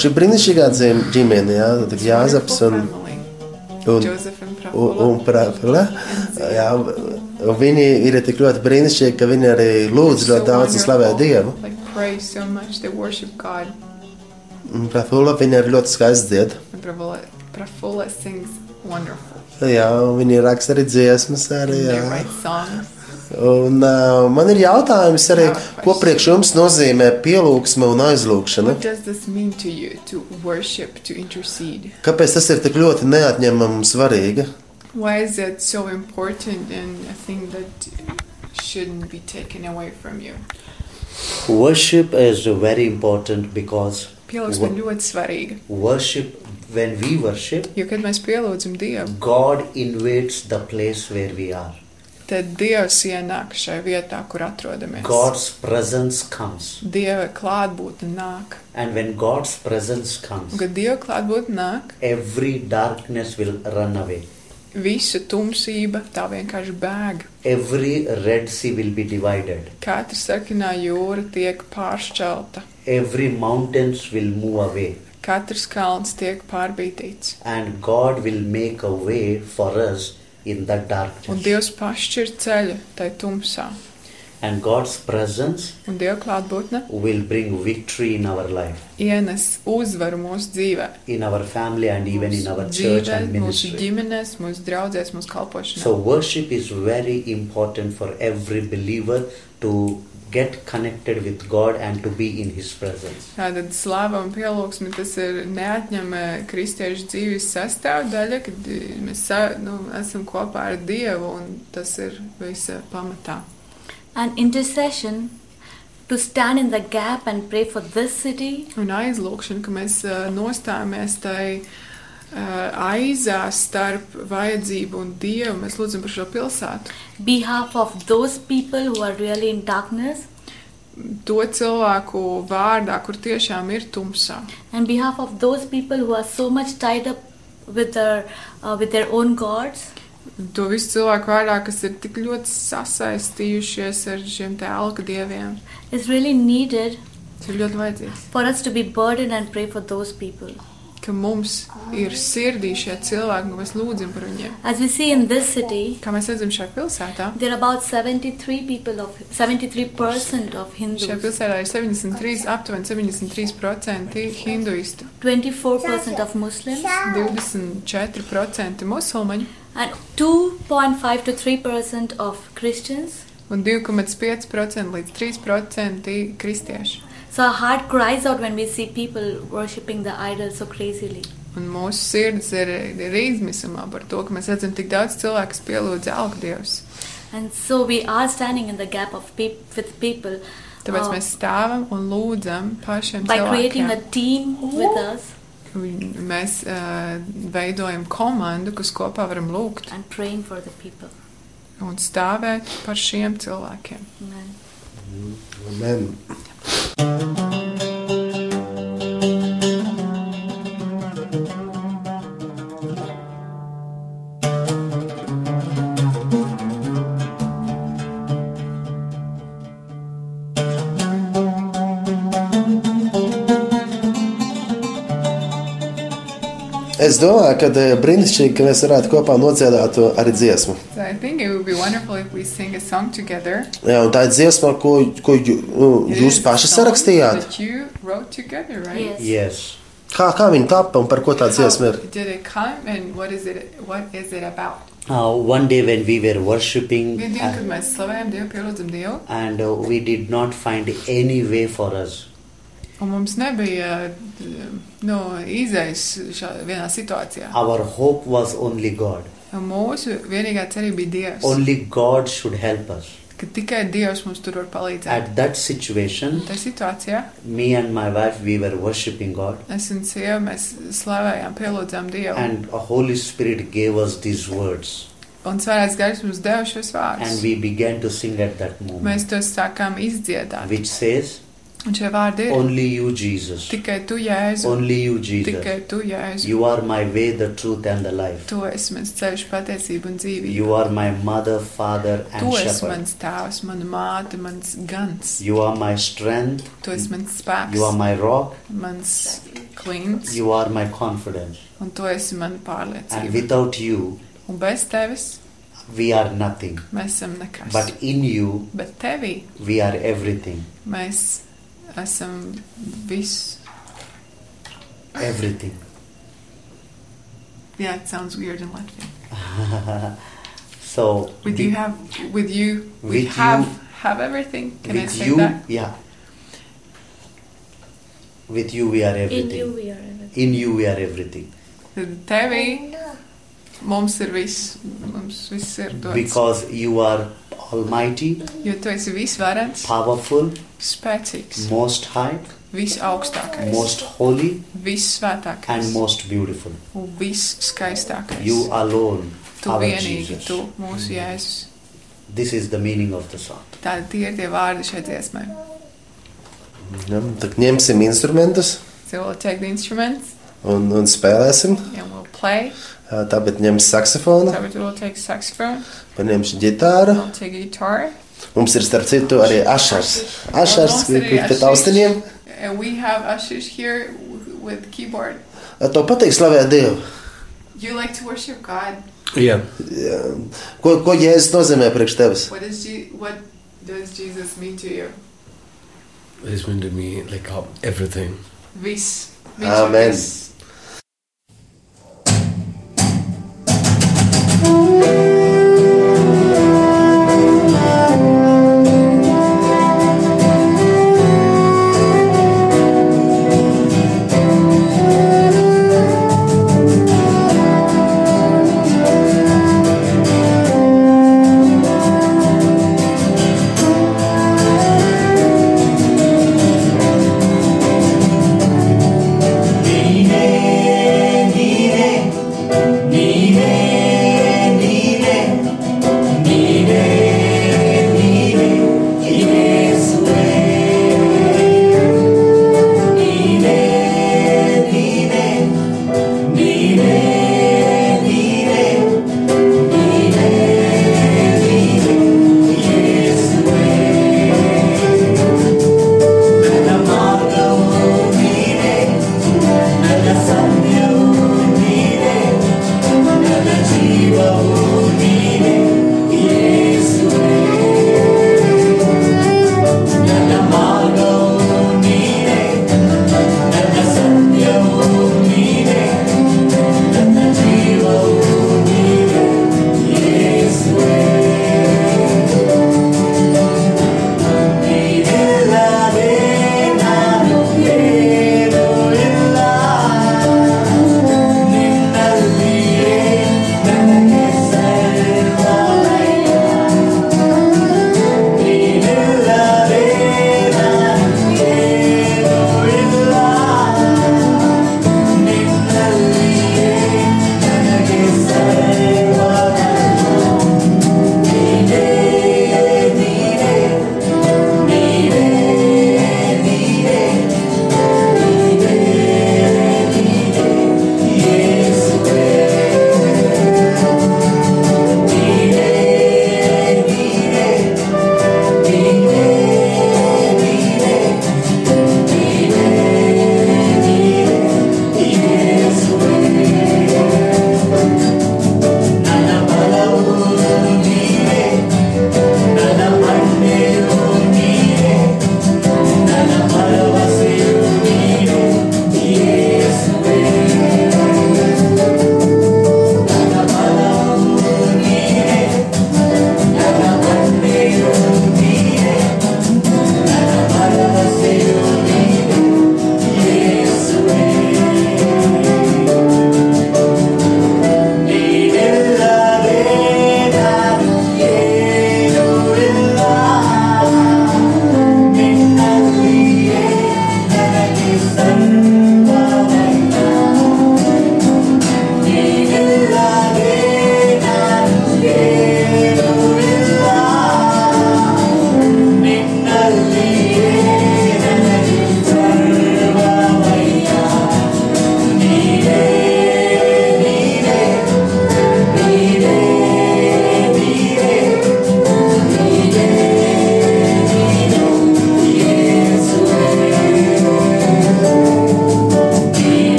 šī brīnišķīgā ģimene, jā, tad Jāzeps un, un, un, un Prafula. Jā, viņi ir tik ļoti brīnišķīgi, ka viņi arī lūdz ļoti daudz un slavē. Dievu. They Prafula viņa arī ļoti skaisti dzied. Prafula sings wonderful. Jā, viņi raksta arī dziesmas arī, They jā. write songs. Un uh, man ir jautājums arī, Jā, ko priekš jums nozīmē pielūgsme un aizlūgšana? What does this mean to you to worship, to intercede? Kāpēc tas ir tik ļoti neatņemami un svarīgi? Why is it so important and a thing that shouldn't be taken away from you? Worship is very important because Pielūgsme ļoti svarīga, worship, when we worship, jo kad mēs pielūdzam Dievu, God invades the place where we are. Tad Dievs ienāk šai vietā, kur atrodamies. God's presence comes. Dieva klātbūtne nāk. And when God's presence comes, Un, kad Dieva klātbūtne nāk, every darkness will run away. visa tumsība tā vienkārši bēg. Every Red Sea will be divided. Katra sarkanā jūra tiek pāršķelta, Every mountains will move away. katrs kalns tiek pārbītīts. And God will make a way for us in Un darkness. Dievs pašķir ceļu tai tumsā. And God's presence Un Dieva klātbūtne will bring victory in our life, ienes uzvaru mūsu dzīvē. in our family, and even in our Mūsu church and mūsu ministry. ģimenēs, mūsu draugzēs, mūsu kalpošanā. So, worship is very important for every believer to get connected with God and to be in His presence. Tātad slāva un pielūgsme tas ir neatņemama kristiešu dzīves sastāvdaļa, kad eh, mēs sa- nu, esam kopā ar Dievu un tas ir visa pamatā. And intercession to stand in the gap and pray for this city, Un aizlūkšana, ka mēs eh, nostājamies tai eh, aizā starp vajadzību un Dievu, mēs lūdzam par šo pilsētu. behalf of those people who are really in darkness, To cilvēku vārdā, kur tiešām ir tumsā. and behalf of those people who are so much tied up with their uh, with their own gods, To visu cilvēku vārdā, kas ir tik ļoti sasaistījušies ar šiem te alka dieviem. is really needed Tas ir ļoti vajadzīgs. for us to be burdened and pray for those people. Ka mums ir sirdī šie cilvēki, un mēs lūdzam par viņiem. As we see in this city, Kā mēs redzam šajā pilsētā, there are about 73 people of 73% of šajā pilsētā ir 73, aptuveni 73% hinduistu, 24% of Muslims, 24% musulmaņu and 2.5 to 3% of Christians. un 2,5% līdz 3% kristiešu. So our heart cries out when we see people worshipping the idol so crazily. Un mūsu sirds ir, ir izmisumā par to, ka mēs redzam tik daudz cilvēku, kas pielūdz alku dievus. And so we are standing in the gap of peop- with people Tāpēc uh, mēs stāvam un lūdzam pašiem by creating a cilvēkiem. team with us Mēs uh, veidojam komandu, kas kopā varam lūgt and praying for the people. un stāvēt par šiem cilvēkiem. Amen. Amen. Es domāju, ka eh, brīnišķīgi, ka mēs varētu kopā nodziedāt to arī dziesmu. So I think it would be wonderful if we sing a song together. Jā, un tā ir dziesma, ko, ko jū, nu, jūs paši song sarakstījāt. That you wrote together, right? Yes. Yes. Kā, kā viņa tapa un par ko tā dziesma ir? How did it come and what is it? What is it about? Uh, one day when we were kad uh, and uh, we did not find any way for us. un mums nebija nu, izējas šā vienā situācijā. Our hope was only God. Un mūsu vienīgā cerība bija Dievs. Only God should help us. ka tikai Dievs mums tur var palīdzēt. At that situation, Tā situācijā me and my wife, we were worshipping God, es un sieva mēs slavējām, pielūdzām Dievu. and a Holy Spirit gave us these words, Un svētais gars mums deva šos and vārdus. we began to sing at that Mēs moment, tos sākām izdziedāt. which says, Un šie vārdi ir Only you, Jesus. tikai tu, Jēzu. Only you, Jesus. Tikai tu, Jēzu. You are my way, the truth, and the life. Tu esi mans ceļš, patiesība un dzīvība. You are my mother, father, Tu and esi shepherd. mans tēvs, mana māte, mans gans. You are my strength. Tu esi mans spēks, You are my rock. mans klīns, You are my confidence. un tu esi mana And pārliecība. without you, Un bez tevis we are nothing. mēs esam nekas. But in you, Bet tevī we are everything. mēs esam viss. Everything. Yeah, it sounds weird in Latvian. [laughs] so, With be- you have, with you, we With have you- have everything. Can I with say you, that? yeah. With you, we are everything. In everything. you we are everything. In you, we are everything. Tad Tevī oh, mums ir viss, mums viss ir dots. Because you are almighty, Jo tu esi visvarens, powerful, spēcīgs, most high, visaugstākais, most holy, vissvētākais and most beautiful. un visskaistākais. You alone, tu our vienīgi, Jesus. tu mūsu Jēzus. This is the meaning of the song. Tādi tie ir tie vārdi šai dziesmai. Ja, tad ņemsim instrumentus So we'll take the instruments un, un spēlēsim. and we'll play. Tāpēc ņems saksofonu, So we'll take saxophone, paņemsim ģitāru. we'll take guitar. Mums ir starp citu arī ašars. Ašars, kurš pēc ašars. austiņiem. And we have ushers here with keyboard. To patīk slavēt Dievu. You like to worship God. Yeah. Jā. Ko, ko Jēzus nozīmē priekš tevis? What is what does Jesus mean to you? It's meant to me like uh, everything. Viss. Amen. viss.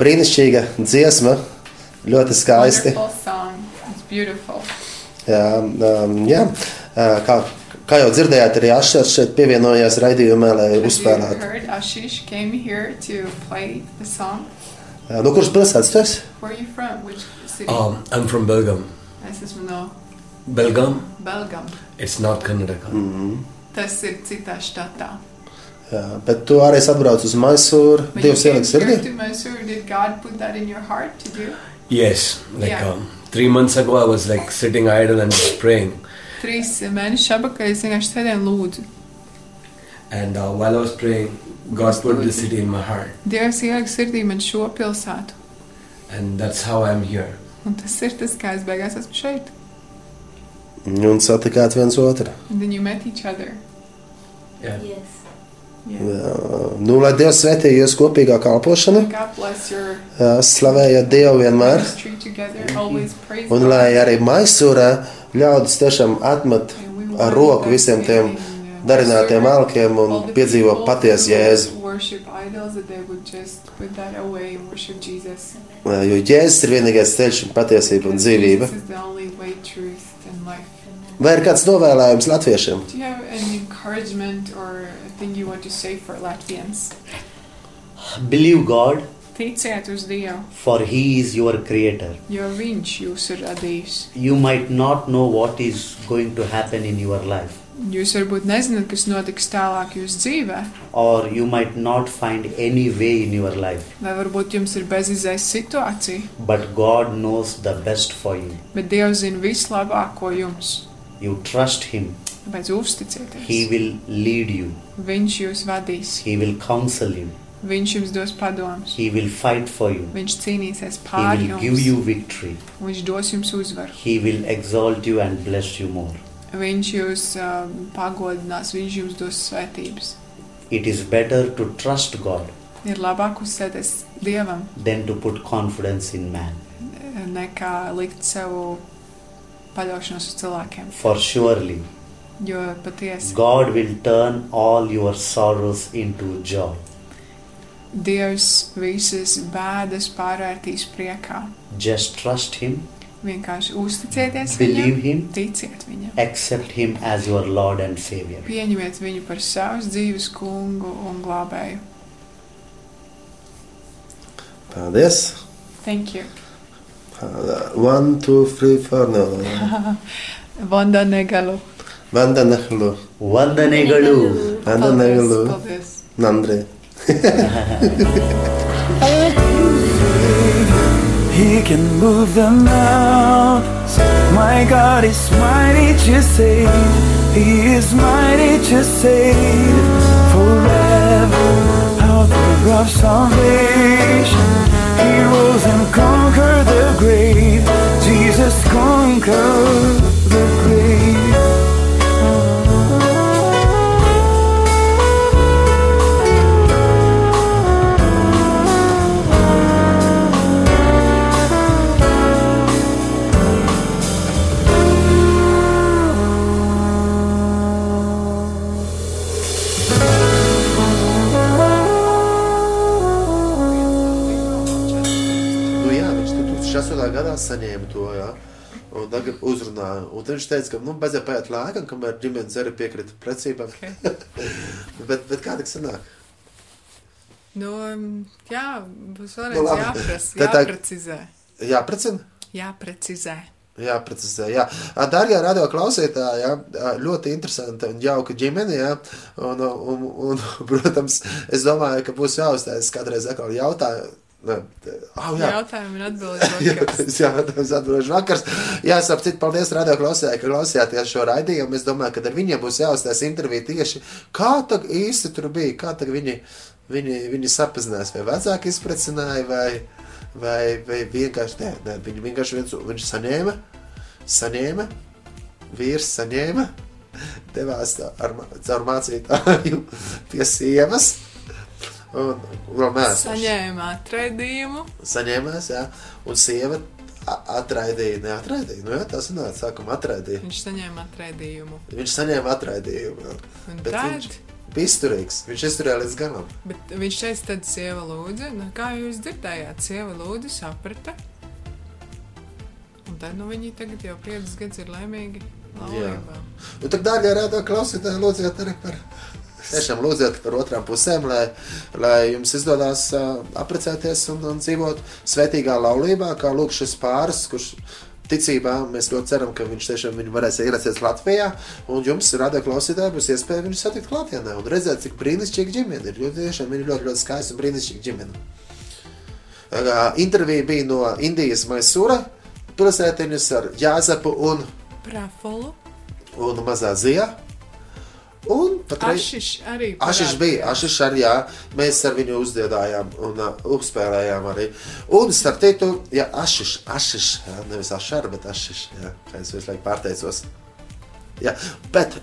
Brīnišķīga dziesma, ļoti skaisti. Wonderful song. It's beautiful. Jā, um, jā. Uh, kā, kā jau dzirdējāt, arī Ašers šeit pievienojās raidījumā, lai uzspēlētu. heard, Ashish came here to play the song. Uh, no kuras pilsētas tu esi? Where are you from? Which city? Um, I'm from Belgaum. Es esmu no Belgaum? Belgam. It's not Karnataka. Tas ir citā štatā. Jā, bet tu arī atbrauc uz Maisūru. Came ieliks sirdī. Here to Mysore. Did God put that in your heart to do? Yes, like Yeah. um, three months ago, I was like sitting idle and just praying. Trīs mēnešus atpakaļ es vienkārši sēdēju un lūdzu. And uh, while I was praying, God put this city in my heart. Dievs ielika sirdī man šo pilsētu. And that's how I'm here. Un tas ir tas, kā es beigās esmu šeit. Un satikāt viens otru. And then you met each other. Yeah. Yes. Nu, lai Dievs svētī jūs kopīgā Jā, slavējiet Dievu vienmēr. Un lai arī Maisūrā ļaudis tiešām atmet ar roku visiem tiem in, darinātiem alkiem un piedzīvo patiesu jēzu. Jo Jēzus ir vienīgais ceļš un patiesība un dzīvība. Vai ir kāds novēlējums latviešiem? Do you have any encouragement or a thing you want to say for Latvians? Believe God, Ticiet uz Dievu, for He is your Creator. jo Viņš jūs ir radījis. You might not know what is going to happen in your life, Jūs varbūt nezināt, kas notiks tālāk jūsu dzīvē, or you might not find any way in your life, vai varbūt jums ir bezizējas situācija, but God knows the best for you. bet Dievs zina vislabāko jums. You trust Him, Tāpēc uzticieties. He will lead you, Viņš jūs vadīs, He will counsel you, Viņš jums dos padomus, He will fight for you, Viņš cīnīsies He pār will give jums, you victory, Viņš dos jums uzvaru, He will exalt you and bless you more. Viņš jūs um, pagodinās, Viņš jums dos svētības. It is better to trust God Ir labāk uzsēties Dievam, than to put confidence in man. nekā likt sev paļaušanos uz cilvēkiem. For surely Jo patiesi God will turn all your sorrows into joy. Dievs visas bēdas pārvērtīs priekā. Just trust Him, Vienkārši uzticieties believe viņam, Him, ticiet viņam, accept Him as your Lord and Savior. pieņemiet viņu par savus dzīves kungu un glābēju. Paldies! Thank you. One, two, three, four, no. Vanda Paldies, Nehlu, paldies. Nandri. He can move the mountains. My God is mighty to save. He is mighty to save forever. Author of salvation. He rose and conquered the grave. Jesus conquered the grave. Saņēma to, jā. Un tagad uzrunāja. Un viņš teica, ka, nu, bez pēc laika, kamēr ģimenes arī piekrita precībām. Okay. [laughs] bet, bet kā tas sanāk? Nu, jā, būs Nu, vēlreiz labi. jāprasa, jāprecizē. Jāprecina? Jāprecizē. Jāprecizē, jā. Ā, Dārgie radio klausītāji, jā, ā, ļoti interesanti un jauka ģimene, jā. Un, un, un, protams, es domāju, ka būs jāuztais kādreiz atkal jautājumu. Ne, oh, jā. Jautājumu un atbildes [laughs] Jā, tas atbildēs vakars. Jā, sapratu, paldies radio klausījai, ka klausījāties šo raidījumu. Es domāju, ka ar viņiem būs jāuztais intervija tieši, kā tad īsti tur bija, kā tad viņi, viņi, viņi sapazinās, vai vecāki izprecināja, vai, vai, vai vienkārši, nē, nē, viņi vienkārši viens, viņš saņēma, saņēma, vīrs saņēma, devās ar, caur mācītāju pie sievas. Un vēl mēs Saņēma atraidījumu. saņēmās, jā, un sieva atraidīja, neatraidīja. Nu, jā, tas nāca, sākumā atraidīja. Viņš saņēma atraidījumu. Viņš saņēma atraidījumu. jā. Un Bet tad, viņš bija izturīgs. Viņš izturēja līdz galam. bet viņš teica, tad sieva lūdza, nu, kā jūs dzirdējāt, sieva lūdza, saprata. Un tad, nu, viņi tagad jau piecus gadus ir laimīgi laulībā. Un tad, dārgie rādā klausītāji, lūdziet arī par. Tiešām lūdziet par otrām pusēm, lai, lai jums izdodas uh, apprecēties un, un dzīvot svētīgā laulībā, kā lūk šis pāris, kurš ticībā mēs ļoti ceram, ka viņš tiešām varēs ierasties Latvijā, un jums, rada klausītāji, būs iespēja viņu satikt klātienē un redzēt, cik brīnišķīgi ģimene ir. Jo tiešām ir ļoti, ļoti skaista un brīnišķīga ģimene. Uh, intervija bija no Indijas Maisūra pilsētiņas ar Jāzepu un, Prafolu. un Mazā Zijā. Un patreiz... Ašiš arī. Ašiš bija, Ašiš arī, jā, mēs ar viņu uzdziedājām un uh, uzspēlējām arī. Un starp citu, ja Ašiš, Ašiš, jā, nevis Ašar, bet Ašiš, jā, kā es visu laiku pārteicos. Jā, bet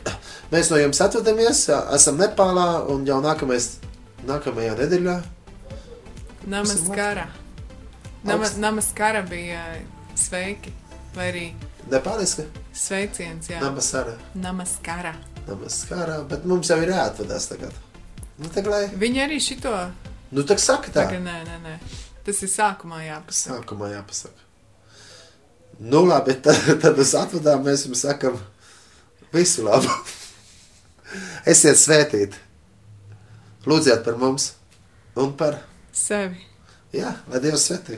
mēs no jums atvadamies, jā, esam Nepālā un jau nākamais, nākamajā nedēļā. Namaskara. Nama, namaskara bija sveiki. Vai arī Nepāliska, sveiciens, jā. Namasara, Namaskara. Namaskara, bet mums jau ir jāatvadās tagad. Nu, tā lai, Viņi arī šito. nu, tā saka tā. Tagad, nē, nē, nē. Tas ir sākumā jāpasaka. Sākumā jāpasaka. Nu, labi, tad, tad uz atvadām mēs jums sakam visu labu. Esiet svētīti. Lūdziet par mums un par, Sevi. jā, lai Dievs svētī.